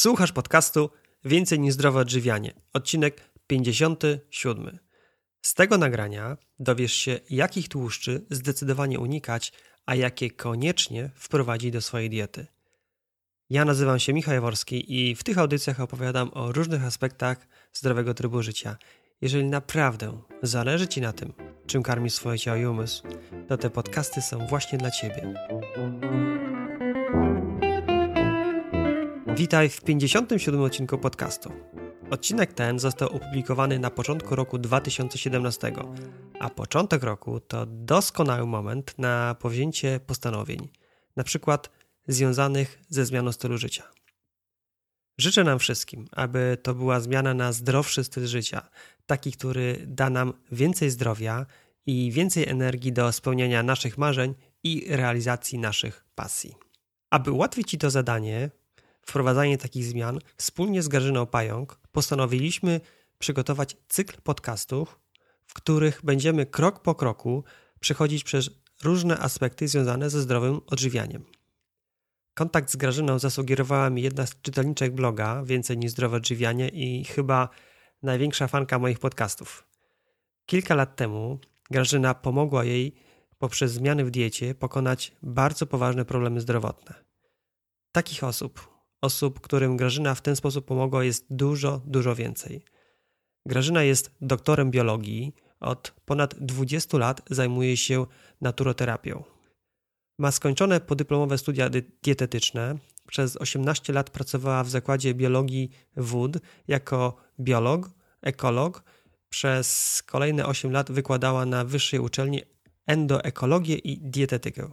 Słuchasz podcastu Więcej niż zdrowe odżywianie, odcinek 57. Z tego nagrania dowiesz się, jakich tłuszczy zdecydowanie unikać, a jakie koniecznie wprowadzić do swojej diety. Ja nazywam się Michał Jaworski i w tych audycjach opowiadam o różnych aspektach zdrowego trybu życia. Jeżeli naprawdę zależy Ci na tym, czym karmisz swoje ciało i umysł, to te podcasty są właśnie dla Ciebie. Witaj w 57 odcinku podcastu. Odcinek ten został opublikowany na początku roku 2017, a początek roku to doskonały moment na powzięcie postanowień, na przykład związanych ze zmianą stylu życia. Życzę nam wszystkim, aby to była zmiana na zdrowszy styl życia, taki, który da nam więcej zdrowia i więcej energii do spełniania naszych marzeń i realizacji naszych pasji. Aby ułatwić Ci to zadanie, wprowadzanie takich zmian, wspólnie z Grażyną Pająk postanowiliśmy przygotować cykl podcastów, w których będziemy krok po kroku przechodzić przez różne aspekty związane ze zdrowym odżywianiem. Kontakt z Grażyną zasugerowała mi jedna z czytelniczek bloga Więcej niż zdrowe odżywianie i chyba największa fanka moich podcastów. Kilka lat temu Grażyna pomogła jej poprzez zmiany w diecie pokonać bardzo poważne problemy zdrowotne. Takich osób, osób, którym Grażyna w ten sposób pomogła, jest dużo, dużo więcej. Grażyna jest doktorem biologii, od ponad 20 lat zajmuje się naturoterapią. Ma skończone podyplomowe studia dietetyczne. Przez 18 lat pracowała w zakładzie biologii wód jako biolog, ekolog. Przez kolejne 8 lat wykładała na wyższej uczelni endoekologię i dietetykę.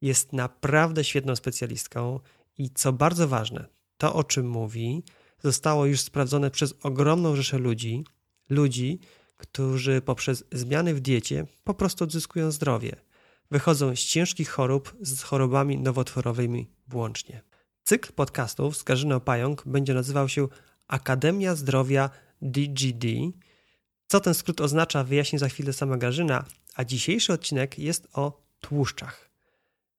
Jest naprawdę świetną specjalistką i co bardzo ważne, to o czym mówi, zostało już sprawdzone przez ogromną rzeszę ludzi, ludzi, którzy poprzez zmiany w diecie po prostu odzyskują zdrowie. Wychodzą z ciężkich chorób z chorobami nowotworowymi włącznie. Cykl podcastów z Karzyną Pająk będzie nazywał się Akademia Zdrowia DGD. Co ten skrót oznacza, wyjaśni za chwilę sama Garzyna, a dzisiejszy odcinek jest o tłuszczach.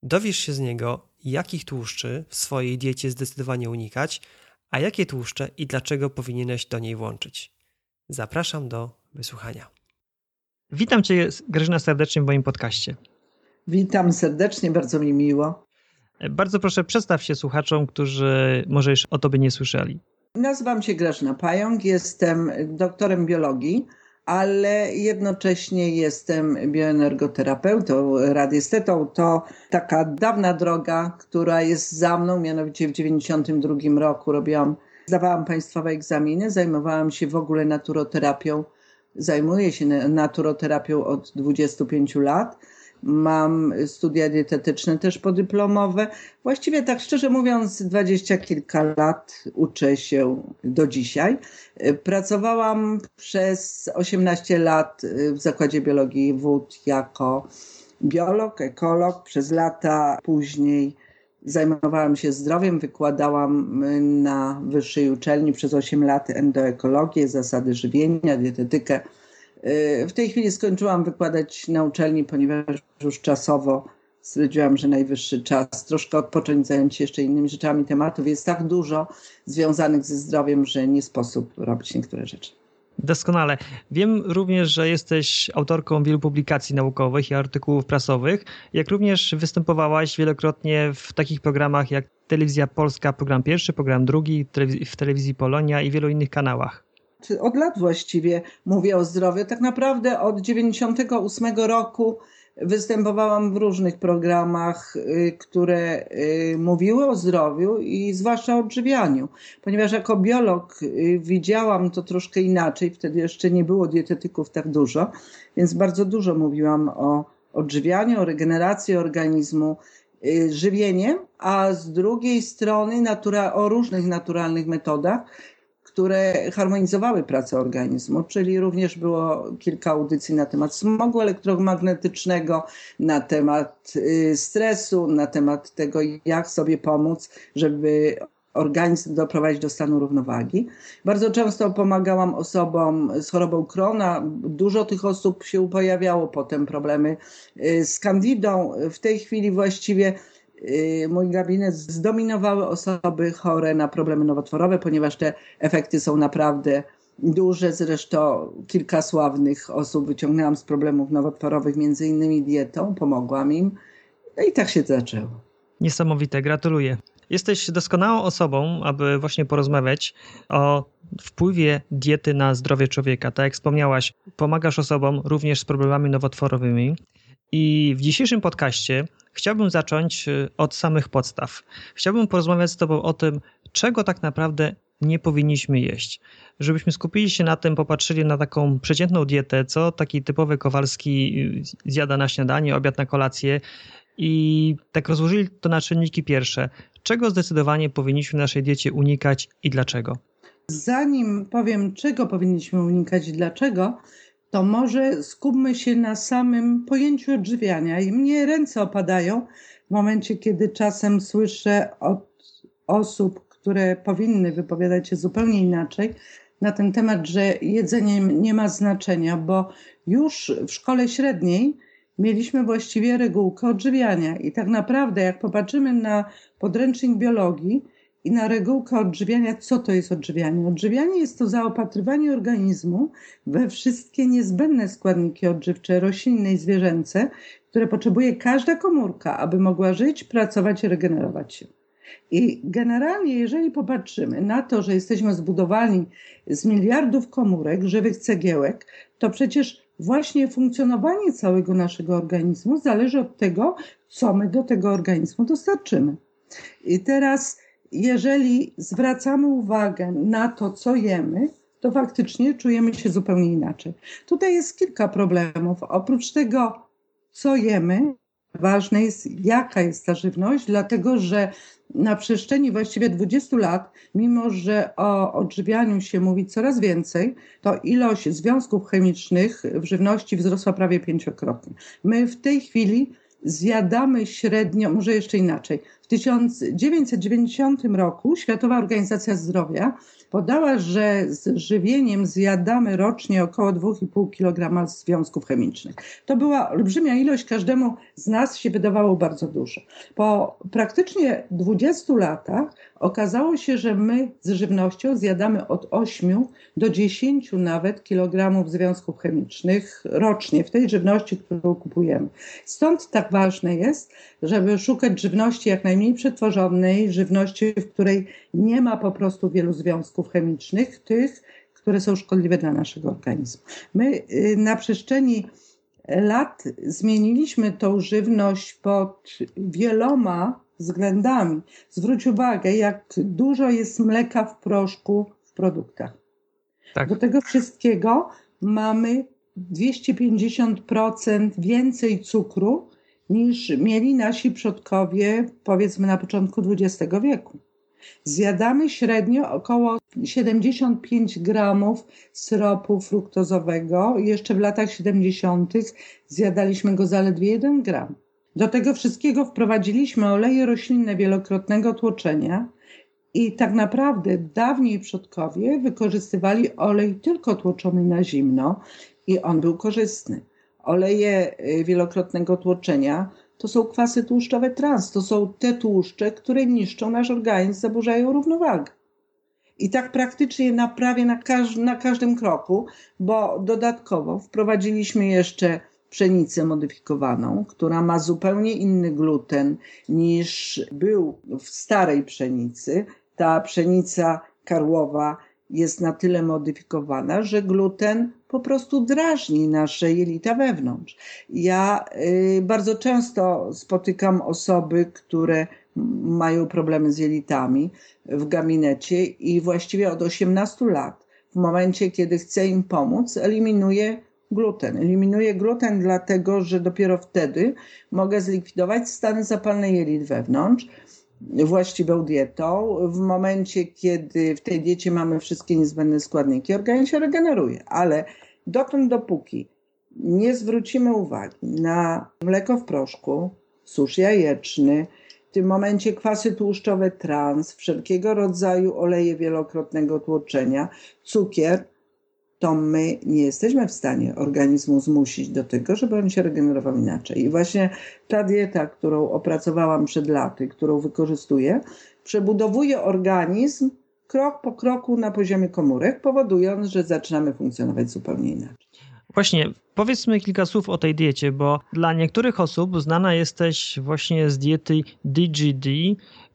Dowiesz się z niego, jakich tłuszczy w swojej diecie zdecydowanie unikać, a jakie tłuszcze i dlaczego powinieneś do niej włączyć. Zapraszam do wysłuchania. Witam Cię, Grażyna, serdecznie w moim podcaście. Witam serdecznie, bardzo mi miło. Bardzo proszę, przedstaw się słuchaczom, którzy może już o Tobie nie słyszeli. Nazywam się Grażyna Pająk, jestem doktorem biologii ale jednocześnie jestem bioenergoterapeutą, radiestetą. To taka dawna droga, która jest za mną, mianowicie w 92 roku robiłam, zdawałam państwowe egzaminy, zajmowałam się w ogóle naturoterapią, zajmuję się naturoterapią od 25 lat mam studia dietetyczne też podyplomowe. Właściwie tak szczerze mówiąc, dwadzieścia kilka lat uczę się do dzisiaj. Pracowałam przez 18 lat w Zakładzie Biologii Wód jako biolog, ekolog. Przez lata później zajmowałam się zdrowiem, wykładałam na wyższej uczelni przez 8 lat endoekologię, zasady żywienia, dietetykę w tej chwili skończyłam wykładać na uczelni, ponieważ już czasowo stwierdziłam, że najwyższy czas troszkę odpocząć, zająć się jeszcze innymi rzeczami. Tematów jest tak dużo związanych ze zdrowiem, że nie sposób robić niektóre rzeczy. Doskonale. Wiem również, że jesteś autorką wielu publikacji naukowych i artykułów prasowych, jak również występowałaś wielokrotnie w takich programach jak Telewizja Polska, program pierwszy, program drugi, w telewizji Polonia i wielu innych kanałach od lat właściwie mówię o zdrowiu. Tak naprawdę od 98 roku występowałam w różnych programach, y, które y, mówiły o zdrowiu i zwłaszcza o odżywianiu, ponieważ jako biolog y, widziałam to troszkę inaczej, wtedy jeszcze nie było dietetyków tak dużo, więc bardzo dużo mówiłam o odżywianiu, o regeneracji organizmu, żywieniem, a z drugiej strony natura, o różnych naturalnych metodach, które harmonizowały pracę organizmu, czyli również było kilka audycji na temat smogu elektromagnetycznego, na temat y, stresu, na temat tego, jak sobie pomóc, żeby organizm doprowadzić do stanu równowagi. Bardzo często pomagałam osobom z chorobą Krona. Dużo tych osób się pojawiało, potem problemy y, z kandidą. W tej chwili właściwie mój gabinet zdominowały osoby chore na problemy nowotworowe, ponieważ te efekty są naprawdę duże. Zresztą kilka sławnych osób wyciągnęłam z problemów nowotworowych, między innymi dietą, pomogłam im. No i tak się zaczęło. Niesamowite, gratuluję. Jesteś doskonałą osobą, aby właśnie porozmawiać o wpływie diety na zdrowie człowieka. Tak jak wspomniałaś, pomagasz osobom również z problemami nowotworowymi. I w dzisiejszym podcaście chciałbym zacząć y, od samych podstaw. Chciałbym porozmawiać z Tobą o tym, czego tak naprawdę nie powinniśmy jeść. Żebyśmy skupili się na tym, popatrzyli na taką przeciętną dietę, co taki typowy Kowalski y, zjada na śniadanie, obiad na kolację i tak rozłożyli to na czynniki pierwsze. Czego zdecydowanie powinniśmy w naszej diecie unikać i dlaczego? Zanim powiem, czego powinniśmy unikać i dlaczego, to może skupmy się na samym pojęciu odżywiania. I mnie ręce opadają w momencie, kiedy czasem słyszę od osób, które powinny wypowiadać się zupełnie inaczej na ten temat, że jedzenie nie ma znaczenia, bo już w szkole średniej mieliśmy właściwie regułkę odżywiania. I tak naprawdę, jak popatrzymy na podręcznik biologii i na regułkę odżywiania, co to jest odżywianie? Odżywianie jest to zaopatrywanie organizmu we wszystkie niezbędne składniki odżywcze, roślinne i zwierzęce, które potrzebuje każda komórka, aby mogła żyć, pracować i regenerować się. I generalnie, jeżeli popatrzymy na to, że jesteśmy zbudowani z miliardów komórek, żywych cegiełek, to przecież właśnie funkcjonowanie całego naszego organizmu zależy od tego, co my do tego organizmu dostarczymy. I teraz, jeżeli zwracamy uwagę na to, co jemy, to faktycznie czujemy się zupełnie inaczej. Tutaj jest kilka problemów. Oprócz tego, co jemy, ważne jest, jaka jest ta żywność, dlatego że na przestrzeni właściwie 20 lat, mimo że o odżywianiu się mówi coraz więcej, to ilość związków chemicznych w żywności wzrosła prawie pięciokrotnie. My w tej chwili zjadamy średnio, może jeszcze inaczej. W 1990 roku Światowa Organizacja Zdrowia podała, że z żywieniem zjadamy rocznie około 2,5 kg związków chemicznych. To była olbrzymia ilość, każdemu z nas się wydawało bardzo dużo. Po praktycznie 20 latach okazało się, że my z żywnością zjadamy od 8 do 10 nawet kilogramów związków chemicznych rocznie w tej żywności, którą kupujemy. Stąd tak ważne jest, żeby szukać żywności jak najmniej przetworzonej, żywności, w której nie ma po prostu wielu związków chemicznych, tych, które są szkodliwe dla naszego organizmu. My y, na przestrzeni lat zmieniliśmy tą żywność pod wieloma względami. Zwróć uwagę, jak dużo jest mleka w proszku w produktach. Tak. Do tego wszystkiego mamy 250% więcej cukru niż mieli nasi przodkowie, powiedzmy na początku XX wieku. Zjadamy średnio około 75 gramów syropu fruktozowego. Jeszcze w latach 70. zjadaliśmy go zaledwie 1 gram. Do tego wszystkiego wprowadziliśmy oleje roślinne wielokrotnego tłoczenia i tak naprawdę dawniej przodkowie wykorzystywali olej tylko tłoczony na zimno i on był korzystny. Oleje y, wielokrotnego tłoczenia to są kwasy tłuszczowe trans, to są te tłuszcze, które niszczą nasz organizm, zaburzają równowagę. I tak praktycznie na prawie na, każ na każdym kroku, bo dodatkowo wprowadziliśmy jeszcze pszenicę modyfikowaną, która ma zupełnie inny gluten niż był w starej pszenicy. Ta pszenica karłowa jest na tyle modyfikowana, że gluten po prostu drażni nasze jelita wewnątrz. Ja y, bardzo często spotykam osoby, które mają problemy z jelitami w gabinecie i właściwie od 18 lat, w momencie kiedy chcę im pomóc, eliminuję gluten. Eliminuję gluten dlatego, że dopiero wtedy mogę zlikwidować stany zapalne jelit wewnątrz właściwą dietą. W momencie, kiedy w tej diecie mamy wszystkie niezbędne składniki, organizm się regeneruje, ale dotąd dopóki nie zwrócimy uwagi na mleko w proszku, susz jajeczny, w tym momencie kwasy tłuszczowe trans, wszelkiego rodzaju oleje wielokrotnego tłoczenia, cukier, to my nie jesteśmy w stanie organizmu zmusić do tego, żeby on się regenerował inaczej. I właśnie ta dieta, którą opracowałam przed laty, którą wykorzystuję, przebudowuje organizm krok po kroku na poziomie komórek, powodując, że zaczynamy funkcjonować zupełnie inaczej. Właśnie, powiedzmy kilka słów o tej diecie, bo dla niektórych osób znana jesteś właśnie z diety DGD,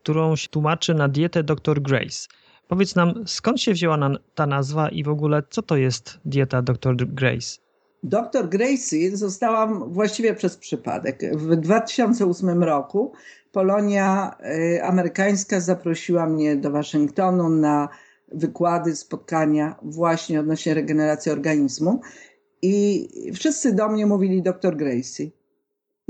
którą się tłumaczy na dietę Dr. Grace. Powiedz nam, skąd się wzięła ta nazwa i w ogóle co to jest dieta Dr. Grace? Dr. Gracie zostałam właściwie przez przypadek. W 2008 roku Polonia y, amerykańska zaprosiła mnie do Waszyngtonu na wykłady, spotkania właśnie odnośnie regeneracji organizmu. I wszyscy do mnie mówili dr Gracie.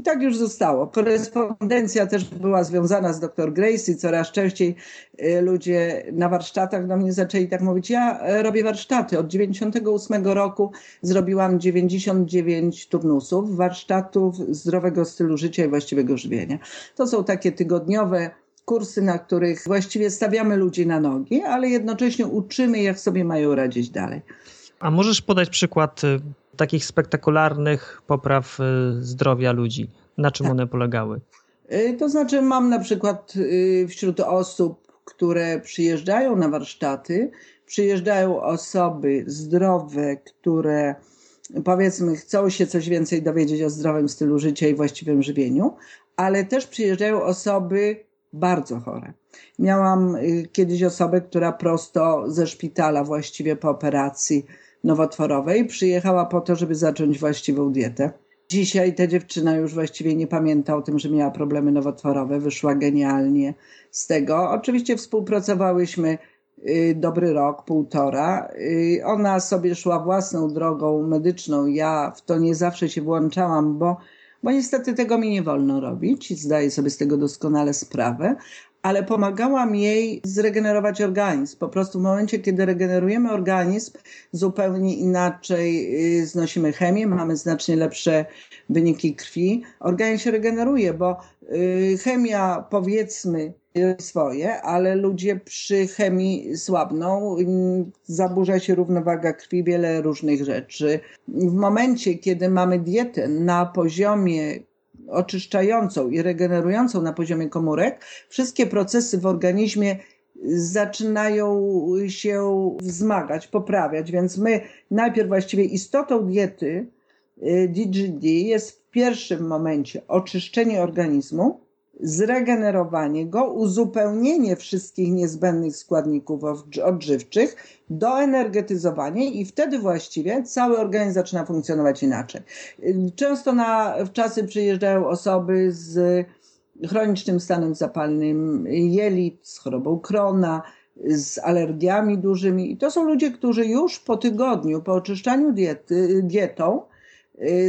I tak już zostało. Korespondencja też była związana z dr Gracie. Coraz częściej y, ludzie na warsztatach do mnie zaczęli tak mówić. Ja e, robię warsztaty. Od 98 roku zrobiłam 99 turnusów warsztatów zdrowego stylu życia i właściwego żywienia. To są takie tygodniowe kursy, na których właściwie stawiamy ludzi na nogi, ale jednocześnie uczymy, jak sobie mają radzić dalej. A możesz podać przykład y, takich spektakularnych popraw y, zdrowia ludzi? Na czym tak. one polegały? Y, to znaczy, mam na przykład wśród osób, które przyjeżdżają na warsztaty, przyjeżdżają osoby zdrowe, które powiedzmy chcą się coś więcej dowiedzieć o zdrowym stylu życia i właściwym żywieniu, ale też przyjeżdżają osoby bardzo chore. Miałam kiedyś osobę, która prosto ze szpitala, właściwie po operacji, nowotworowej. Przyjechała po to, żeby zacząć właściwą dietę. Dzisiaj ta dziewczyna już właściwie nie pamięta o tym, że miała problemy nowotworowe. Wyszła genialnie z tego. Oczywiście współpracowałyśmy y, dobry rok, półtora. Y, ona sobie szła własną drogą medyczną. Ja w to nie zawsze się włączałam, bo, bo niestety tego mi nie wolno robić. Zdaję sobie z tego doskonale sprawę, ale pomagałam jej zregenerować organizm. Po prostu w momencie, kiedy regenerujemy organizm, zupełnie inaczej y, znosimy chemię, mamy znacznie lepsze wyniki krwi. Organizm się regeneruje, bo y, chemia powiedzmy swoje, ale ludzie przy chemii słabną, y, zaburza się równowaga krwi, wiele różnych rzeczy. W momencie, kiedy mamy dietę na poziomie oczyszczającą i regenerującą na poziomie komórek, wszystkie procesy w organizmie zaczynają się wzmagać, poprawiać. Więc my najpierw właściwie istotą diety DGD y, jest w pierwszym momencie oczyszczenie organizmu, zregenerowanie go, uzupełnienie wszystkich niezbędnych składników odżywczych, doenergetyzowanie i wtedy właściwie cały organizm zaczyna funkcjonować inaczej. Często na w czasy przyjeżdżają osoby z chronicznym stanem zapalnym jelit, z chorobą Krona, z alergiami dużymi. I to są ludzie, którzy już po tygodniu, po oczyszczaniu diety, dietą,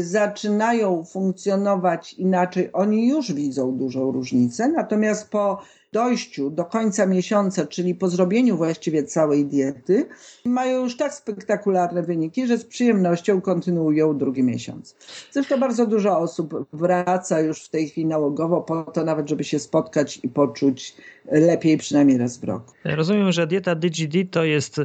zaczynają funkcjonować inaczej, oni już widzą dużą różnicę, natomiast po dojściu do końca miesiąca, czyli po zrobieniu właściwie całej diety, mają już tak spektakularne wyniki, że z przyjemnością kontynuują drugi miesiąc. Zresztą bardzo dużo osób wraca już w tej chwili nałogowo po to nawet, żeby się spotkać i poczuć lepiej przynajmniej raz w roku. Rozumiem, że dieta DGD to jest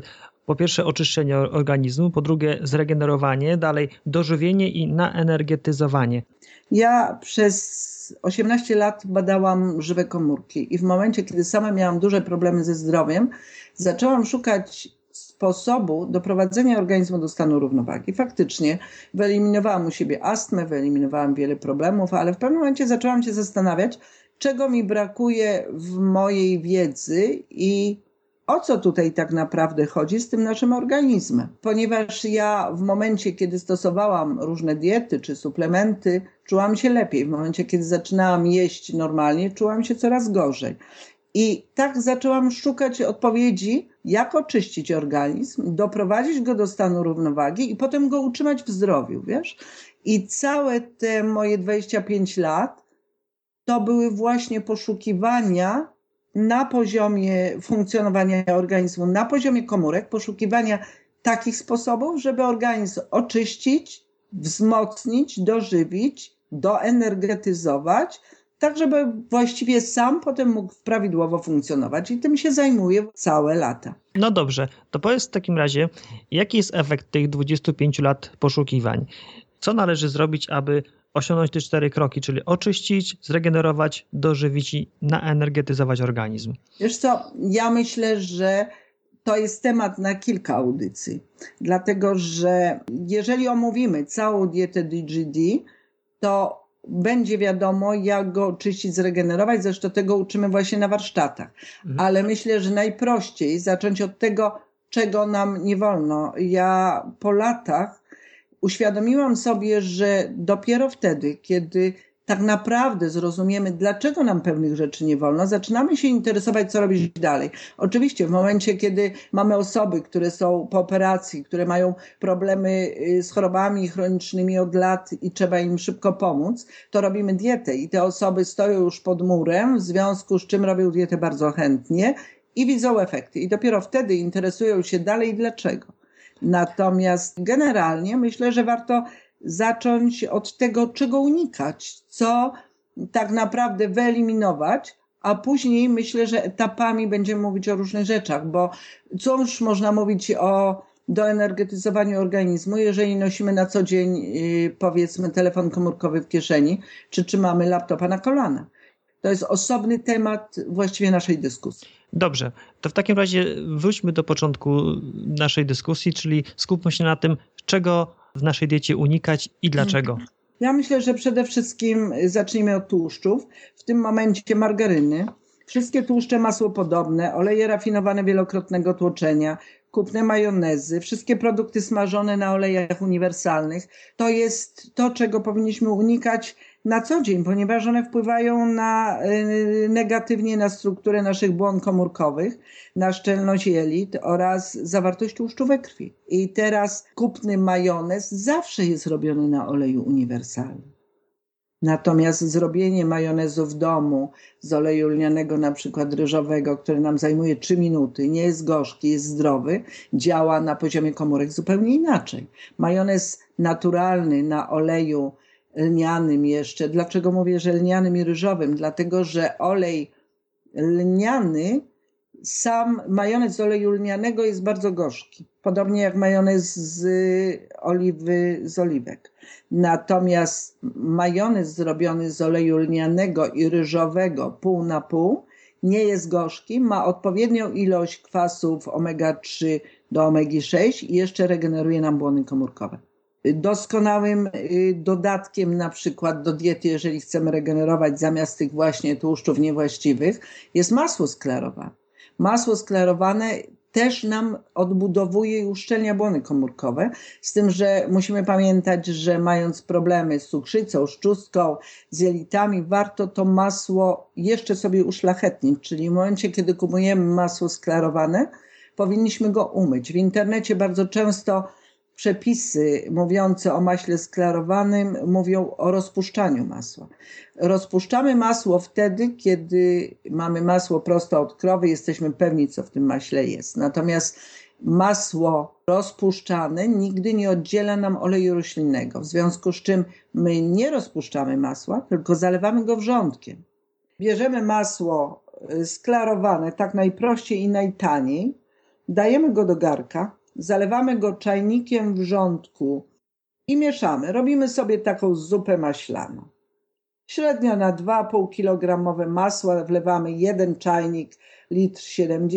po pierwsze oczyszczenie organizmu, po drugie zregenerowanie, dalej dożywienie i naenergetyzowanie. Ja przez 18 lat badałam żywe komórki i w momencie, kiedy sama miałam duże problemy ze zdrowiem, zaczęłam szukać sposobu doprowadzenia organizmu do stanu równowagi. Faktycznie wyeliminowałam u siebie astmę, wyeliminowałam wiele problemów, ale w pewnym momencie zaczęłam się zastanawiać, czego mi brakuje w mojej wiedzy i o co tutaj tak naprawdę chodzi z tym naszym organizmem. Ponieważ ja w momencie, kiedy stosowałam różne diety czy suplementy, czułam się lepiej. W momencie, kiedy zaczynałam jeść normalnie, czułam się coraz gorzej. I tak zaczęłam szukać odpowiedzi, jak oczyścić organizm, doprowadzić go do stanu równowagi i potem go utrzymać w zdrowiu, wiesz? I całe te moje 25 lat to były właśnie poszukiwania na poziomie funkcjonowania organizmu, na poziomie komórek, poszukiwania takich sposobów, żeby organizm oczyścić, wzmocnić, dożywić, doenergetyzować tak żeby właściwie sam potem mógł prawidłowo funkcjonować i tym się zajmuje całe lata. No dobrze, to powiedz w takim razie, jaki jest efekt tych 25 lat poszukiwań? Co należy zrobić, aby osiągnąć te cztery kroki, czyli oczyścić, zregenerować, dożywić i naenergetyzować organizm? Wiesz co, ja myślę, że to jest temat na kilka audycji, dlatego że jeżeli omówimy całą dietę DGD, to będzie wiadomo, jak go oczyścić, zregenerować. Zresztą tego uczymy właśnie na warsztatach. Mhm. Ale myślę, że najprościej zacząć od tego, czego nam nie wolno. Ja po latach uświadomiłam sobie, że dopiero wtedy, kiedy tak naprawdę zrozumiemy, dlaczego nam pewnych rzeczy nie wolno, zaczynamy się interesować, co robić dalej. Oczywiście w momencie, kiedy mamy osoby, które są po operacji, które mają problemy y, z chorobami chronicznymi od lat i trzeba im szybko pomóc, to robimy dietę i te osoby stoją już pod murem, w związku z czym robią dietę bardzo chętnie i widzą efekty. I dopiero wtedy interesują się dalej dlaczego. Natomiast generalnie myślę, że warto zacząć od tego, czego unikać, co tak naprawdę wyeliminować, a później myślę, że etapami będziemy mówić o różnych rzeczach, bo cóż można mówić o doenergetyzowaniu organizmu, jeżeli nosimy na co dzień, y, powiedzmy, telefon komórkowy w kieszeni, czy trzymamy laptopa na kolana. To jest osobny temat właściwie naszej dyskusji. Dobrze, to w takim razie wróćmy do początku naszej dyskusji, czyli skupmy się na tym, czego w naszej diecie unikać i dlaczego. Ja myślę, że przede wszystkim zacznijmy od tłuszczów. W tym momencie margaryny, wszystkie tłuszcze masłopodobne, oleje rafinowane wielokrotnego tłoczenia, kupne majonezy, wszystkie produkty smażone na olejach uniwersalnych. To jest to, czego powinniśmy unikać na co dzień, ponieważ one wpływają na, y, negatywnie na strukturę naszych błon komórkowych, na szczelność jelit oraz zawartość tłuszczu we krwi. I teraz kupny majonez zawsze jest robiony na oleju uniwersalnym. Natomiast zrobienie majonezu w domu z oleju lnianego, na przykład ryżowego, który nam zajmuje 3 minuty, nie jest gorzki, jest zdrowy, działa na poziomie komórek zupełnie inaczej. Majonez naturalny na oleju lnianym jeszcze. Dlaczego mówię, że lnianym i ryżowym? Dlatego, że olej lniany, sam majonez z oleju lnianego jest bardzo gorzki. Podobnie jak majonez z oliwy, z oliwek. Natomiast majonez zrobiony z oleju lnianego i ryżowego pół na pół nie jest gorzki, ma odpowiednią ilość kwasów omega-3 do omegi-6 i jeszcze regeneruje nam błony komórkowe. Doskonałym y, dodatkiem na przykład do diety, jeżeli chcemy regenerować zamiast tych właśnie tłuszczów niewłaściwych, jest masło sklerowane. Masło sklerowane też nam odbudowuje i uszczelnia błony komórkowe, z tym, że musimy pamiętać, że mając problemy z cukrzycą, z czustką, z jelitami, warto to masło jeszcze sobie uszlachetnić, czyli w momencie, kiedy kupujemy masło sklarowane, powinniśmy go umyć. W internecie bardzo często przepisy mówiące o maśle sklarowanym mówią o rozpuszczaniu masła. Rozpuszczamy masło wtedy, kiedy mamy masło prosto od krowy, jesteśmy pewni, co w tym maśle jest. Natomiast masło rozpuszczane nigdy nie oddziela nam oleju roślinnego, w związku z czym my nie rozpuszczamy masła, tylko zalewamy go wrzątkiem. Bierzemy masło sklarowane tak najprościej i najtaniej, dajemy go do garka, zalewamy go czajnikiem wrzątku i mieszamy. Robimy sobie taką zupę maślaną. Średnio na 2,5 kg masła wlewamy jeden czajnik, litr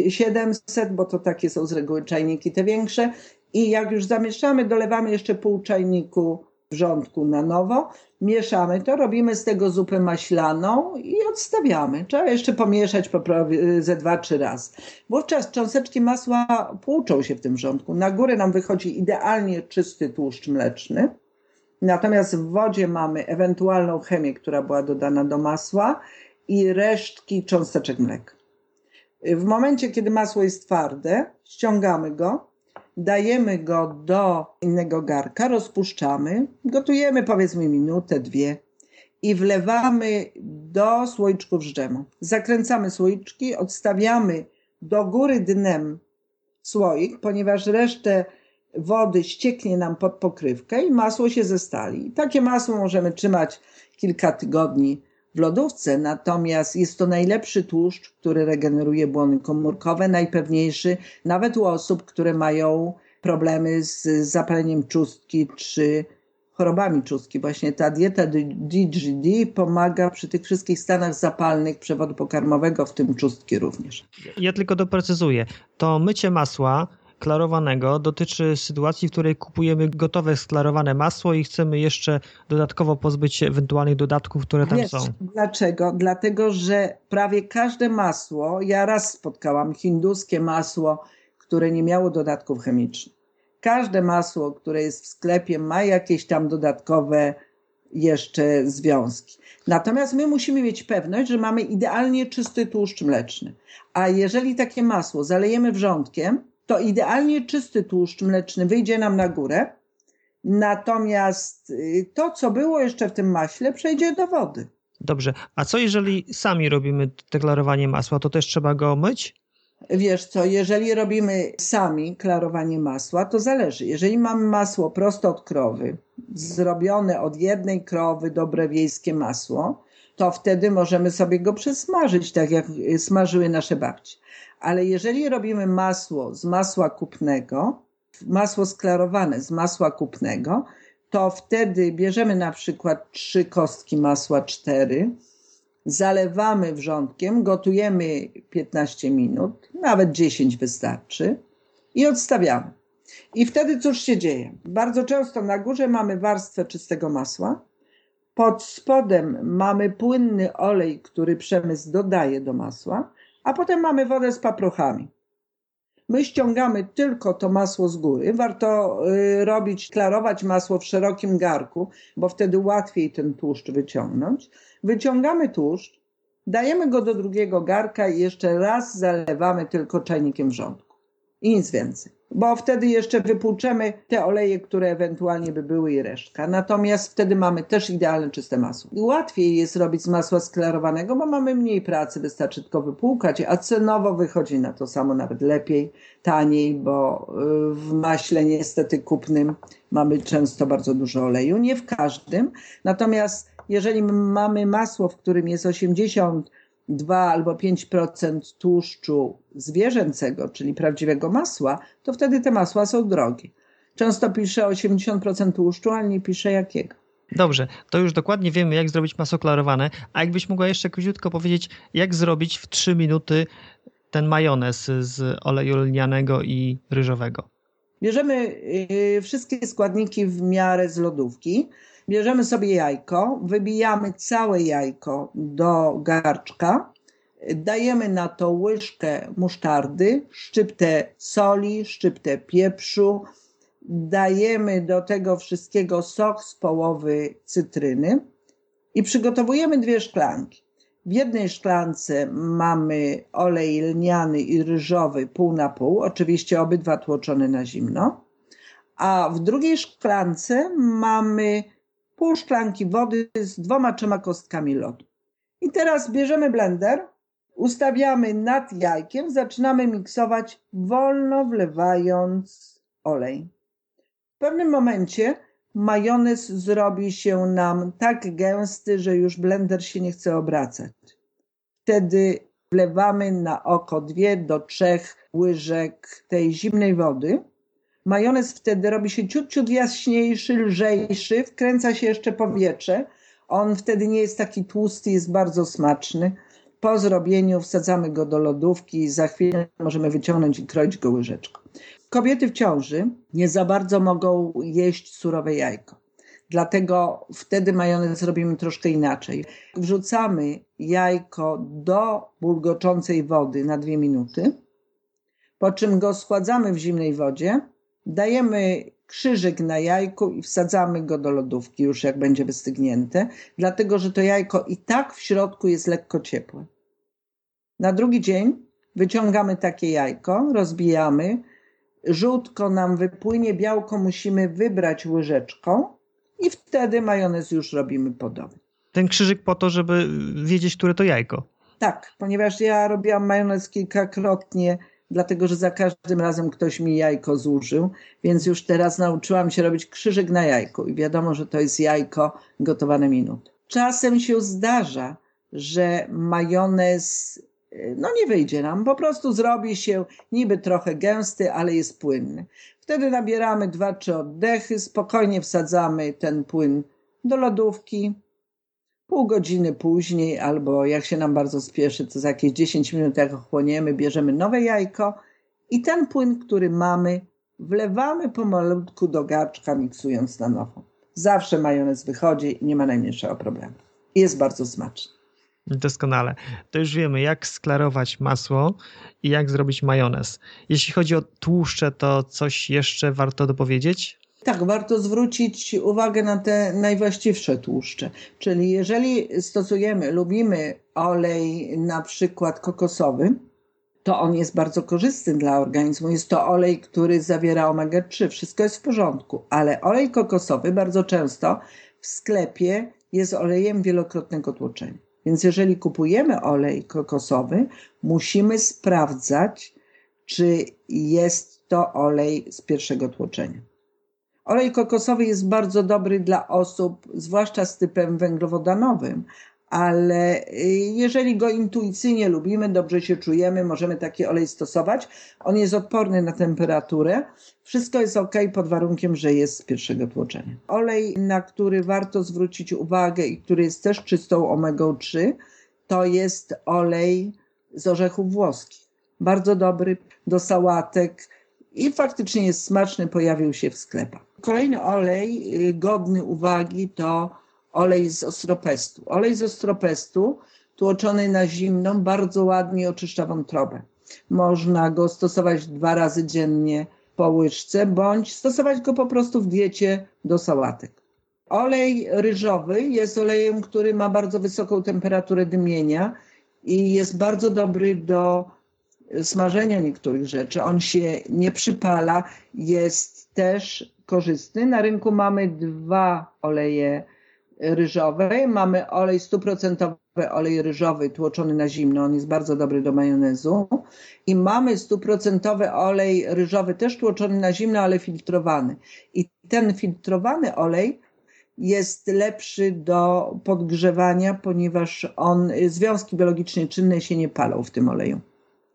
700, bo to takie są z reguły czajniki te większe. I jak już zamieszamy, dolewamy jeszcze pół czajniku wrzątku na nowo, mieszamy to, robimy z tego zupę maślaną i odstawiamy. Trzeba jeszcze pomieszać ze dwa, trzy razy. Wówczas cząsteczki masła płuczą się w tym wrzątku. Na górę nam wychodzi idealnie czysty tłuszcz mleczny. Natomiast w wodzie mamy ewentualną chemię, która była dodana do masła i resztki cząsteczek mleka. W momencie, kiedy masło jest twarde, ściągamy go, dajemy go do innego garka, rozpuszczamy, gotujemy powiedzmy minutę, dwie i wlewamy do słoiczków dżemu. Zakręcamy słoiczki, odstawiamy do góry dnem słoik, ponieważ resztę wody ścieknie nam pod pokrywkę i masło się zestali. Takie masło możemy trzymać kilka tygodni w lodówce, natomiast jest to najlepszy tłuszcz, który regeneruje błony komórkowe, najpewniejszy nawet u osób, które mają problemy z zapaleniem czustki czy chorobami czustki. Właśnie ta dieta DGD pomaga przy tych wszystkich stanach zapalnych przewodu pokarmowego, w tym czustki również. Ja tylko doprecyzuję. To mycie masła klarowanego dotyczy sytuacji, w której kupujemy gotowe sklarowane masło i chcemy jeszcze dodatkowo pozbyć się ewentualnych dodatków, które tam Wiesz, są. Dlaczego? Dlatego, że prawie każde masło, ja raz spotkałam hinduskie masło, które nie miało dodatków chemicznych. Każde masło, które jest w sklepie, ma jakieś tam dodatkowe jeszcze związki. Natomiast my musimy mieć pewność, że mamy idealnie czysty tłuszcz mleczny. A jeżeli takie masło zalejemy wrzątkiem, to idealnie czysty tłuszcz mleczny wyjdzie nam na górę, natomiast y, to, co było jeszcze w tym maśle, przejdzie do wody. Dobrze, a co jeżeli sami robimy deklarowanie masła, to też trzeba go myć? Wiesz co, jeżeli robimy sami klarowanie masła, to zależy. Jeżeli mamy masło prosto od krowy, zrobione od jednej krowy, dobre wiejskie masło, to wtedy możemy sobie go przesmażyć, tak jak smażyły nasze babci. Ale jeżeli robimy masło z masła kupnego, masło sklarowane z masła kupnego, to wtedy bierzemy na przykład trzy kostki masła, cztery, zalewamy wrzątkiem, gotujemy 15 minut, nawet 10 wystarczy i odstawiamy. I wtedy cóż się dzieje? Bardzo często na górze mamy warstwę czystego masła, pod spodem mamy płynny olej, który przemysł dodaje do masła, a potem mamy wodę z paprochami. My ściągamy tylko to masło z góry. Warto y, robić, klarować masło w szerokim garku, bo wtedy łatwiej ten tłuszcz wyciągnąć. Wyciągamy tłuszcz, dajemy go do drugiego garka i jeszcze raz zalewamy tylko czajnikiem wrzątku. I nic więcej. Bo wtedy jeszcze wypłuczemy te oleje, które ewentualnie by były i resztka. Natomiast wtedy mamy też idealne czyste masło. Łatwiej jest robić z masła sklarowanego, bo mamy mniej pracy, wystarczy tylko wypłukać, a cenowo wychodzi na to samo nawet lepiej, taniej, bo y, w maśle niestety kupnym mamy często bardzo dużo oleju. Nie w każdym. Natomiast jeżeli mamy masło, w którym jest 80 2 albo 5% tłuszczu zwierzęcego, czyli prawdziwego masła, to wtedy te masła są drogie. Często pisze 80% tłuszczu, ale nie pisze jakiego. Dobrze, to już dokładnie wiemy, jak zrobić masło klarowane. A jakbyś mogła jeszcze króciutko powiedzieć, jak zrobić w 3 minuty ten majonez z oleju lnianego i ryżowego? Bierzemy y, wszystkie składniki w miarę z lodówki. Bierzemy sobie jajko, wybijamy całe jajko do garczka, dajemy na to łyżkę musztardy, szczyptę soli, szczyptę pieprzu, dajemy do tego wszystkiego sok z połowy cytryny i przygotowujemy dwie szklanki. W jednej szklance mamy olej lniany i ryżowy pół na pół, oczywiście obydwa tłoczone na zimno, a w drugiej szklance mamy pół szklanki wody z dwoma, trzema kostkami lodu. I teraz bierzemy blender, ustawiamy nad jajkiem, zaczynamy miksować, wolno wlewając olej. W pewnym momencie majonez zrobi się nam tak gęsty, że już blender się nie chce obracać. Wtedy wlewamy na oko dwie do trzech łyżek tej zimnej wody Majonez wtedy robi się ciut, ciut jaśniejszy, lżejszy, wkręca się jeszcze powietrze. On wtedy nie jest taki tłusty, jest bardzo smaczny. Po zrobieniu wsadzamy go do lodówki i za chwilę możemy wyciągnąć i kroić go łyżeczką. Kobiety w ciąży nie za bardzo mogą jeść surowe jajko. Dlatego wtedy majonez robimy troszkę inaczej. Wrzucamy jajko do bulgoczącej wody na dwie minuty, po czym go schładzamy w zimnej wodzie Dajemy krzyżyk na jajku i wsadzamy go do lodówki już jak będzie wystygnięte, dlatego że to jajko i tak w środku jest lekko ciepłe. Na drugi dzień wyciągamy takie jajko, rozbijamy, żółtko nam wypłynie, białko musimy wybrać łyżeczką i wtedy majonez już robimy podobny. Ten krzyżyk po to, żeby wiedzieć, które to jajko. Tak, ponieważ ja robiłam majonez kilkakrotnie dlatego że za każdym razem ktoś mi jajko zużył, więc już teraz nauczyłam się robić krzyżyk na jajku i wiadomo, że to jest jajko gotowane minut. Czasem się zdarza, że majonez no nie wyjdzie nam, po prostu zrobi się niby trochę gęsty, ale jest płynny. Wtedy nabieramy dwa trzy oddechy, spokojnie wsadzamy ten płyn do lodówki. Pół godziny później, albo jak się nam bardzo spieszy, to za jakieś 10 minut, jak ochłoniemy, bierzemy nowe jajko i ten płyn, który mamy, wlewamy pomalutku do garczka, miksując na nowo. Zawsze majonez wychodzi i nie ma najmniejszego problemu. Jest bardzo smaczny. Doskonale. To już wiemy, jak sklarować masło i jak zrobić majonez. Jeśli chodzi o tłuszcze, to coś jeszcze warto dopowiedzieć? Tak, warto zwrócić uwagę na te najwłaściwsze tłuszcze. Czyli jeżeli stosujemy, lubimy olej na przykład kokosowy, to on jest bardzo korzystny dla organizmu. Jest to olej, który zawiera omega-3. Wszystko jest w porządku, ale olej kokosowy bardzo często w sklepie jest olejem wielokrotnego tłoczenia. Więc jeżeli kupujemy olej kokosowy, musimy sprawdzać, czy jest to olej z pierwszego tłoczenia. Olej kokosowy jest bardzo dobry dla osób, zwłaszcza z typem węglowodanowym, ale y, jeżeli go intuicyjnie lubimy, dobrze się czujemy, możemy taki olej stosować. On jest odporny na temperaturę. Wszystko jest ok pod warunkiem, że jest z pierwszego tłoczenia. Olej, na który warto zwrócić uwagę i który jest też czystą omegą 3, to jest olej z orzechów włoskich. Bardzo dobry do sałatek i faktycznie jest smaczny, pojawił się w sklepach. Kolejny olej y, godny uwagi to olej z ostropestu. Olej z ostropestu tłoczony na zimną bardzo ładnie oczyszcza wątrobę. Można go stosować dwa razy dziennie po łyżce, bądź stosować go po prostu w diecie do sałatek. Olej ryżowy jest olejem, który ma bardzo wysoką temperaturę dymienia i jest bardzo dobry do smażenia niektórych rzeczy. On się nie przypala, jest też korzystny. Na rynku mamy dwa oleje ryżowej. Mamy olej stuprocentowy, olej ryżowy tłoczony na zimno. On jest bardzo dobry do majonezu. I mamy stuprocentowy olej ryżowy też tłoczony na zimno, ale filtrowany. I ten filtrowany olej jest lepszy do podgrzewania, ponieważ on, związki biologicznie czynne się nie palą w tym oleju.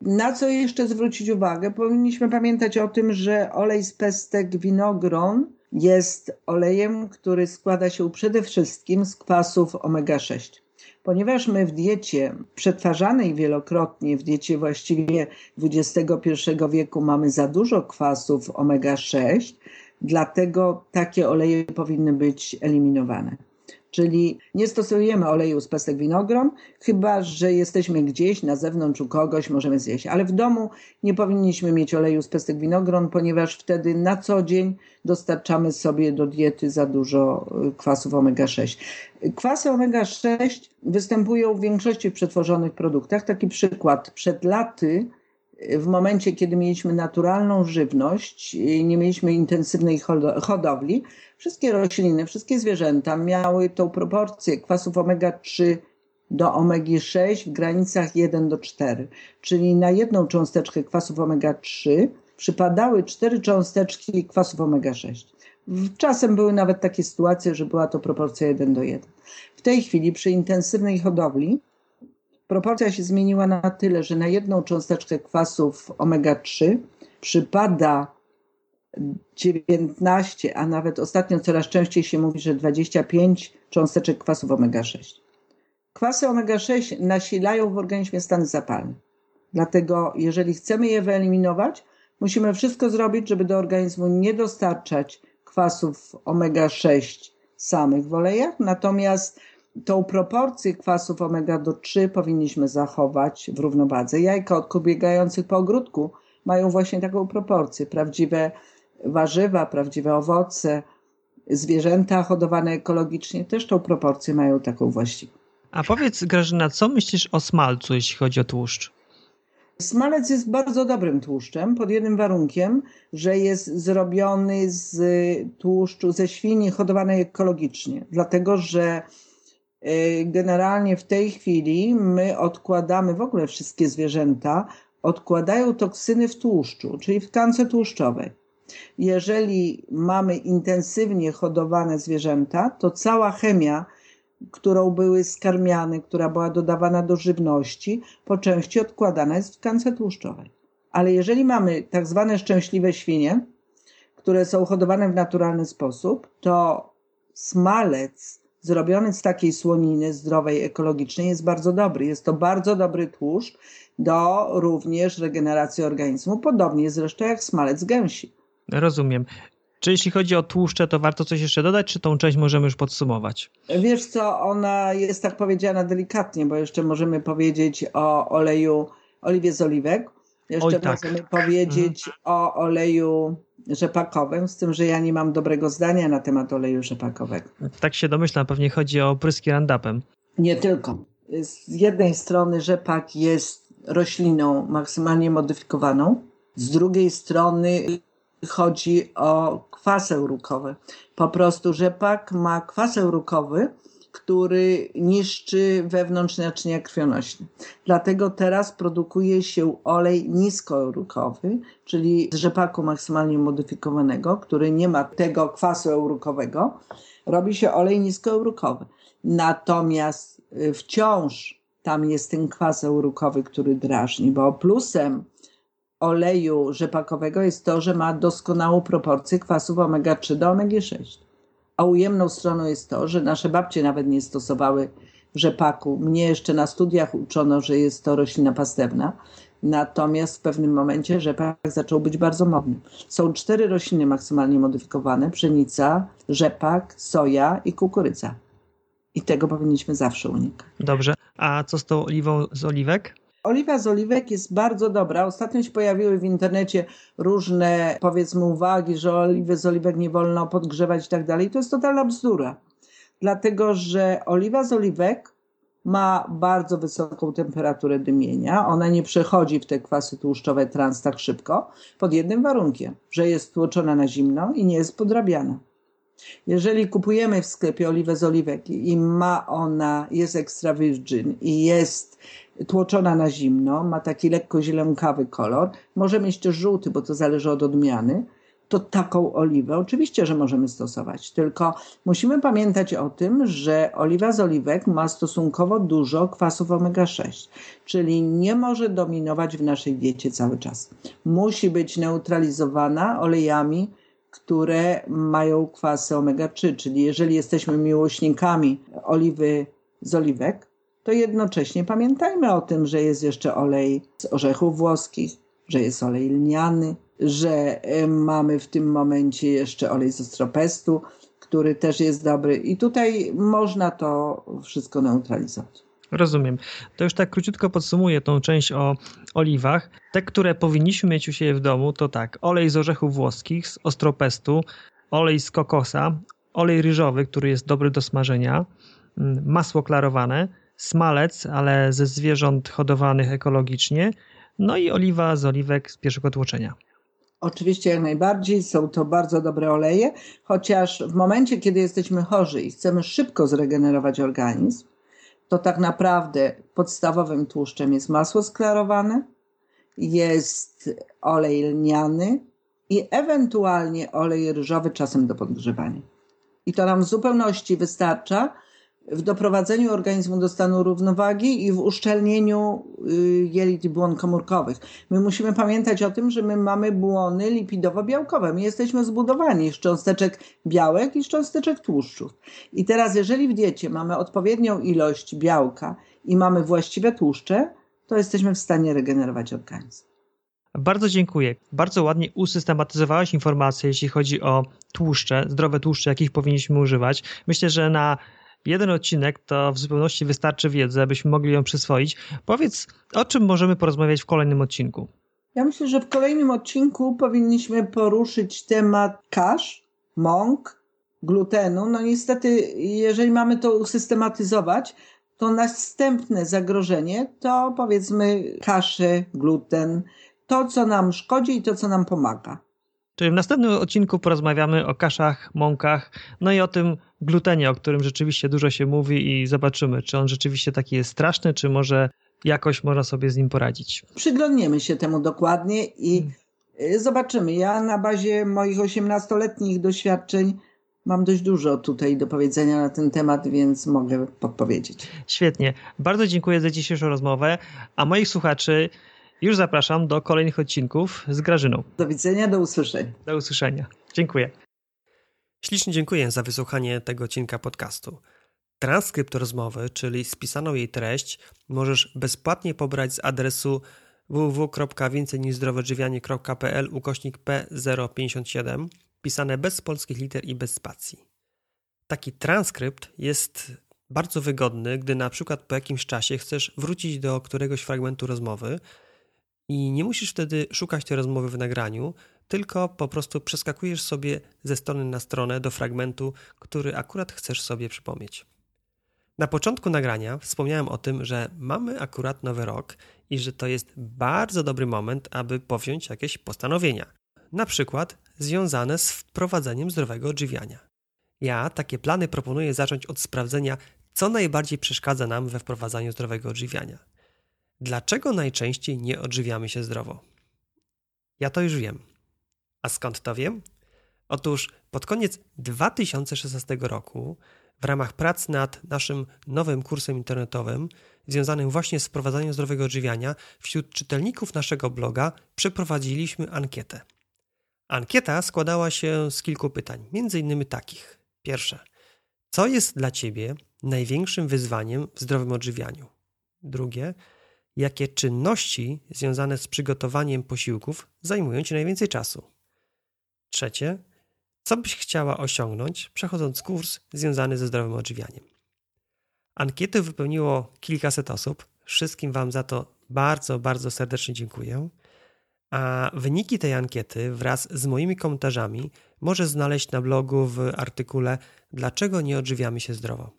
Na co jeszcze zwrócić uwagę? Powinniśmy pamiętać o tym, że olej z pestek winogron jest olejem, który składa się przede wszystkim z kwasów omega-6. Ponieważ my w diecie przetwarzanej wielokrotnie, w diecie właściwie XXI wieku mamy za dużo kwasów omega-6, dlatego takie oleje powinny być eliminowane. Czyli nie stosujemy oleju z pestek winogron, chyba że jesteśmy gdzieś na zewnątrz u kogoś, możemy zjeść. Ale w domu nie powinniśmy mieć oleju z pestek winogron, ponieważ wtedy na co dzień dostarczamy sobie do diety za dużo y, kwasów omega-6. Kwasy omega-6 występują w większości przetworzonych produktach. Taki przykład. Przed laty w momencie, kiedy mieliśmy naturalną żywność, nie mieliśmy intensywnej hodowli, wszystkie rośliny, wszystkie zwierzęta miały tą proporcję kwasów omega-3 do omegi-6 w granicach 1 do 4, czyli na jedną cząsteczkę kwasów omega-3 przypadały cztery cząsteczki kwasów omega-6. Czasem były nawet takie sytuacje, że była to proporcja 1 do 1. W tej chwili przy intensywnej hodowli proporcja się zmieniła na tyle, że na jedną cząsteczkę kwasów omega-3 przypada 19, a nawet ostatnio coraz częściej się mówi, że 25 cząsteczek kwasów omega-6. Kwasy omega-6 nasilają w organizmie stany zapalne. Dlatego, jeżeli chcemy je wyeliminować, musimy wszystko zrobić, żeby do organizmu nie dostarczać kwasów omega-6 samych w olejach, natomiast tą proporcję kwasów omega do 3 powinniśmy zachować w równowadze. Jajka od biegających po ogródku mają właśnie taką proporcję. Prawdziwe warzywa, prawdziwe owoce, zwierzęta hodowane ekologicznie też tą proporcję mają taką właściwą. A powiedz Grażyna, co myślisz o smalcu, jeśli chodzi o tłuszcz? Smalec jest bardzo dobrym tłuszczem, pod jednym warunkiem, że jest zrobiony z tłuszczu ze świni hodowanej ekologicznie. Dlatego, że y, generalnie w tej chwili my odkładamy w ogóle wszystkie zwierzęta, odkładają toksyny w tłuszczu, czyli w tkance tłuszczowej. Jeżeli mamy intensywnie hodowane zwierzęta, to cała chemia którą były skarmiane, która była dodawana do żywności, po części odkładana jest w tkance tłuszczowej. Ale jeżeli mamy tak zwane szczęśliwe świnie, które są hodowane w naturalny sposób, to smalec zrobiony z takiej słoniny zdrowej, ekologicznej jest bardzo dobry. Jest to bardzo dobry tłuszcz do również regeneracji organizmu, podobnie zresztą jak smalec gęsi. Rozumiem. Czy jeśli chodzi o tłuszcze, to warto coś jeszcze dodać, czy tą część możemy już podsumować? Wiesz co, ona jest tak powiedziana delikatnie, bo jeszcze możemy powiedzieć o oleju, oliwie z oliwek. Jeszcze Oj, tak. możemy powiedzieć mhm. o oleju rzepakowym, z tym, że ja nie mam dobrego zdania na temat oleju rzepakowego. Tak się domyślam, pewnie chodzi o pryski randapem. Nie tylko. Z jednej strony rzepak jest rośliną maksymalnie modyfikowaną, z drugiej strony chodzi o kwas eurukowy. Po prostu rzepak ma kwas eurukowy, który niszczy wewnątrz naczynia krwionośne. Dlatego teraz produkuje się olej niskoeurukowy, czyli z rzepaku maksymalnie modyfikowanego, który nie ma tego kwasu eurukowego. Robi się olej niskoeurukowy. Natomiast y, wciąż tam jest ten kwas eurukowy, który drażni, bo plusem oleju rzepakowego jest to, że ma doskonałą proporcję kwasów omega-3 do omega-6. A ujemną stroną jest to, że nasze babcie nawet nie stosowały rzepaku. Mnie jeszcze na studiach uczono, że jest to roślina pastewna. Natomiast w pewnym momencie rzepak zaczął być bardzo modny. Są cztery rośliny maksymalnie modyfikowane: pszenica, rzepak, soja i kukurydza. I tego powinniśmy zawsze unikać. Dobrze. A co z tą oliwą z oliwek? Oliwa z oliwek jest bardzo dobra. Ostatnio się pojawiły w internecie różne, powiedzmy, uwagi, że oliwy z oliwek nie wolno podgrzewać i tak dalej. To jest totalna bzdura. Dlatego, że oliwa z oliwek ma bardzo wysoką temperaturę dymienia. Ona nie przechodzi w te kwasy tłuszczowe trans tak szybko, pod jednym warunkiem, że jest tłoczona na zimno i nie jest podrabiana. Jeżeli kupujemy w sklepie oliwę z oliwek i ma ona, jest extra virgin i jest tłoczona na zimno, ma taki lekko zielonkawy kolor, może mieć też żółty, bo to zależy od odmiany, to taką oliwę oczywiście, że możemy stosować. Tylko musimy pamiętać o tym, że oliwa z oliwek ma stosunkowo dużo kwasów omega-6, czyli nie może dominować w naszej diecie cały czas. Musi być neutralizowana olejami, które mają kwasy omega-3, czyli jeżeli jesteśmy miłośnikami oliwy z oliwek, to jednocześnie pamiętajmy o tym, że jest jeszcze olej z orzechów włoskich, że jest olej lniany, że e, mamy w tym momencie jeszcze olej z ostropestu, który też jest dobry i tutaj można to wszystko neutralizować. Rozumiem. To już tak króciutko podsumuję tą część o oliwach. Te, które powinniśmy mieć u siebie w domu, to tak, olej z orzechów włoskich, z ostropestu, olej z kokosa, olej ryżowy, który jest dobry do smażenia, mm, masło klarowane, smalec, ale ze zwierząt hodowanych ekologicznie, no i oliwa z oliwek z pierwszego tłoczenia. Oczywiście jak najbardziej są to bardzo dobre oleje, chociaż w momencie, kiedy jesteśmy chorzy i chcemy szybko zregenerować organizm, to tak naprawdę podstawowym tłuszczem jest masło sklarowane, jest olej lniany i ewentualnie olej ryżowy czasem do podgrzewania. I to nam w zupełności wystarcza, w doprowadzeniu organizmu do stanu równowagi i w uszczelnieniu y, jelit i błon komórkowych. My musimy pamiętać o tym, że my mamy błony lipidowo-białkowe. My jesteśmy zbudowani z cząsteczek białek i z cząsteczek tłuszczów. I teraz, jeżeli w diecie mamy odpowiednią ilość białka i mamy właściwe tłuszcze, to jesteśmy w stanie regenerować organizm. Bardzo dziękuję. Bardzo ładnie usystematyzowałaś informacje, jeśli chodzi o tłuszcze, zdrowe tłuszcze, jakich powinniśmy używać. Myślę, że na jeden odcinek to w zupełności wystarczy wiedzy, abyśmy mogli ją przyswoić. Powiedz, o czym możemy porozmawiać w kolejnym odcinku? Ja myślę, że w kolejnym odcinku powinniśmy poruszyć temat kasz, mąk, glutenu. No niestety, jeżeli mamy to usystematyzować, to następne zagrożenie to powiedzmy kasze, gluten, to co nam szkodzi i to co nam pomaga. Czyli w następnym odcinku porozmawiamy o kaszach, mąkach, no i o tym glutenie, o którym rzeczywiście dużo się mówi i zobaczymy, czy on rzeczywiście taki jest straszny, czy może jakoś można sobie z nim poradzić. Przyglądniemy się temu dokładnie i hmm. zobaczymy. Ja na bazie moich 18-letnich doświadczeń mam dość dużo tutaj do powiedzenia na ten temat, więc mogę podpowiedzieć. Świetnie. Bardzo dziękuję za dzisiejszą rozmowę, a moich słuchaczy już zapraszam do kolejnych odcinków z Grażyną. Do widzenia, do usłyszenia. Do usłyszenia. Dziękuję. Ślicznie dziękuję za wysłuchanie tego odcinka podcastu. Transkrypt rozmowy, czyli spisaną jej treść, możesz bezpłatnie pobrać z adresu www.więcejniżzdrowoodżywianie.pl ukośnik P057 pisane bez polskich liter i bez spacji. Taki transkrypt jest bardzo wygodny, gdy na przykład po jakimś czasie chcesz wrócić do któregoś fragmentu rozmowy i nie musisz wtedy szukać tej rozmowy w nagraniu, tylko po prostu przeskakujesz sobie ze strony na stronę do fragmentu, który akurat chcesz sobie przypomnieć. Na początku nagrania wspomniałem o tym, że mamy akurat nowy rok i że to jest bardzo dobry moment, aby powziąć jakieś postanowienia. Na przykład związane z wprowadzeniem zdrowego odżywiania. Ja takie plany proponuję zacząć od sprawdzenia, co najbardziej przeszkadza nam we wprowadzaniu zdrowego odżywiania. Dlaczego najczęściej nie odżywiamy się zdrowo? Ja to już wiem. A skąd to wiem? Otóż pod koniec 2016 roku w ramach prac nad naszym nowym kursem internetowym związanym właśnie z wprowadzaniem zdrowego odżywiania wśród czytelników naszego bloga przeprowadziliśmy ankietę. Ankieta składała się z kilku pytań, między innymi takich. Pierwsze. Co jest dla Ciebie największym wyzwaniem w zdrowym odżywianiu? Drugie. Jakie czynności związane z przygotowaniem posiłków zajmują Ci najwięcej czasu? Trzecie. Co byś chciała osiągnąć, przechodząc kurs związany ze zdrowym odżywianiem? Ankietę wypełniło kilkaset osób. Wszystkim Wam za to bardzo, bardzo serdecznie dziękuję. A wyniki tej ankiety wraz z moimi komentarzami możesz znaleźć na blogu w artykule Dlaczego nie odżywiamy się zdrowo.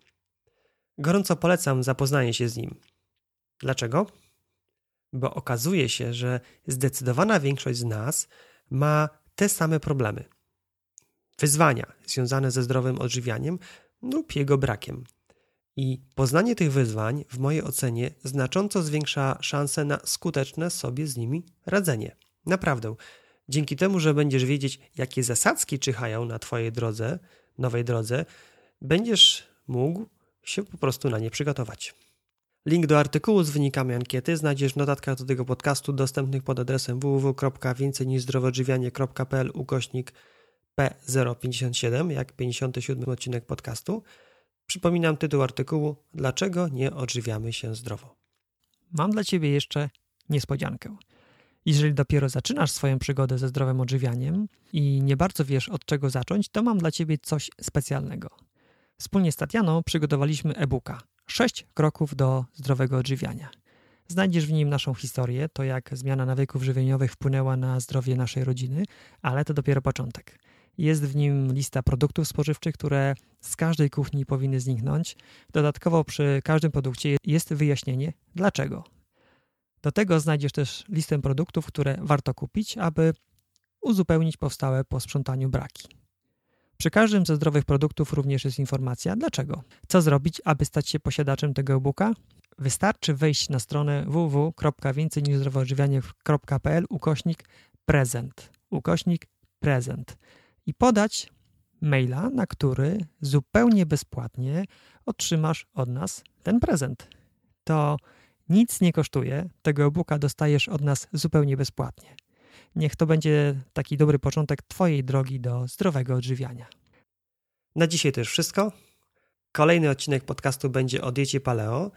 Gorąco polecam zapoznanie się z nim. Dlaczego? Bo okazuje się, że zdecydowana większość z nas ma te same problemy. Wyzwania związane ze zdrowym odżywianiem lub jego brakiem. I poznanie tych wyzwań, w mojej ocenie, znacząco zwiększa szanse na skuteczne sobie z nimi radzenie. Naprawdę. Dzięki temu, że będziesz wiedzieć, jakie zasadzki czyhają na Twojej drodze, nowej drodze, będziesz mógł się po prostu na nie przygotować. Link do artykułu z wynikami ankiety znajdziesz w notatkach do tego podcastu dostępnych pod adresem www.więcejniżzdrowoodżywianie.pl ukośnik P057, jak 57 odcinek podcastu. Przypominam tytuł artykułu Dlaczego nie odżywiamy się zdrowo? Mam dla Ciebie jeszcze niespodziankę. Jeżeli dopiero zaczynasz swoją przygodę ze zdrowym odżywianiem i nie bardzo wiesz od czego zacząć, to mam dla Ciebie coś specjalnego. Wspólnie z Tatianą przygotowaliśmy e-booka 6 kroków do zdrowego odżywiania. Znajdziesz w nim naszą historię, to jak zmiana nawyków żywieniowych wpłynęła na zdrowie naszej rodziny, ale to dopiero początek. Jest w nim lista produktów spożywczych, które z każdej kuchni powinny zniknąć. Dodatkowo przy każdym produkcie jest wyjaśnienie dlaczego. Do tego znajdziesz też listę produktów, które warto kupić, aby uzupełnić powstałe po sprzątaniu braki. Przy każdym ze zdrowych produktów również jest informacja dlaczego. Co zrobić, aby stać się posiadaczem tego e-booka? Wystarczy wejść na stronę www.więcejniżzdrowoodżywianie.pl ukośnik prezent, ukośnik prezent i podać maila, na który zupełnie bezpłatnie otrzymasz od nas ten prezent. To nic nie kosztuje, tego e-booka dostajesz od nas zupełnie bezpłatnie. Niech to będzie taki dobry początek Twojej drogi do zdrowego odżywiania. Na dzisiaj to już wszystko. Kolejny odcinek podcastu będzie o diecie paleo.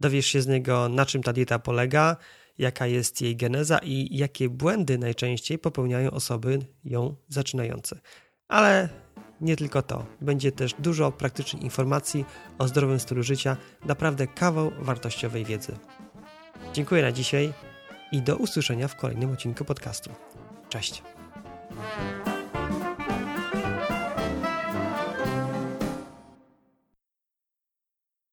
Dowiesz się z niego, na czym ta dieta polega, jaka jest jej geneza i jakie błędy najczęściej popełniają osoby ją zaczynające. Ale nie tylko to. Będzie też dużo praktycznych informacji o zdrowym stylu życia, naprawdę kawał wartościowej wiedzy. Dziękuję na dzisiaj i do usłyszenia w kolejnym odcinku podcastu. Cześć.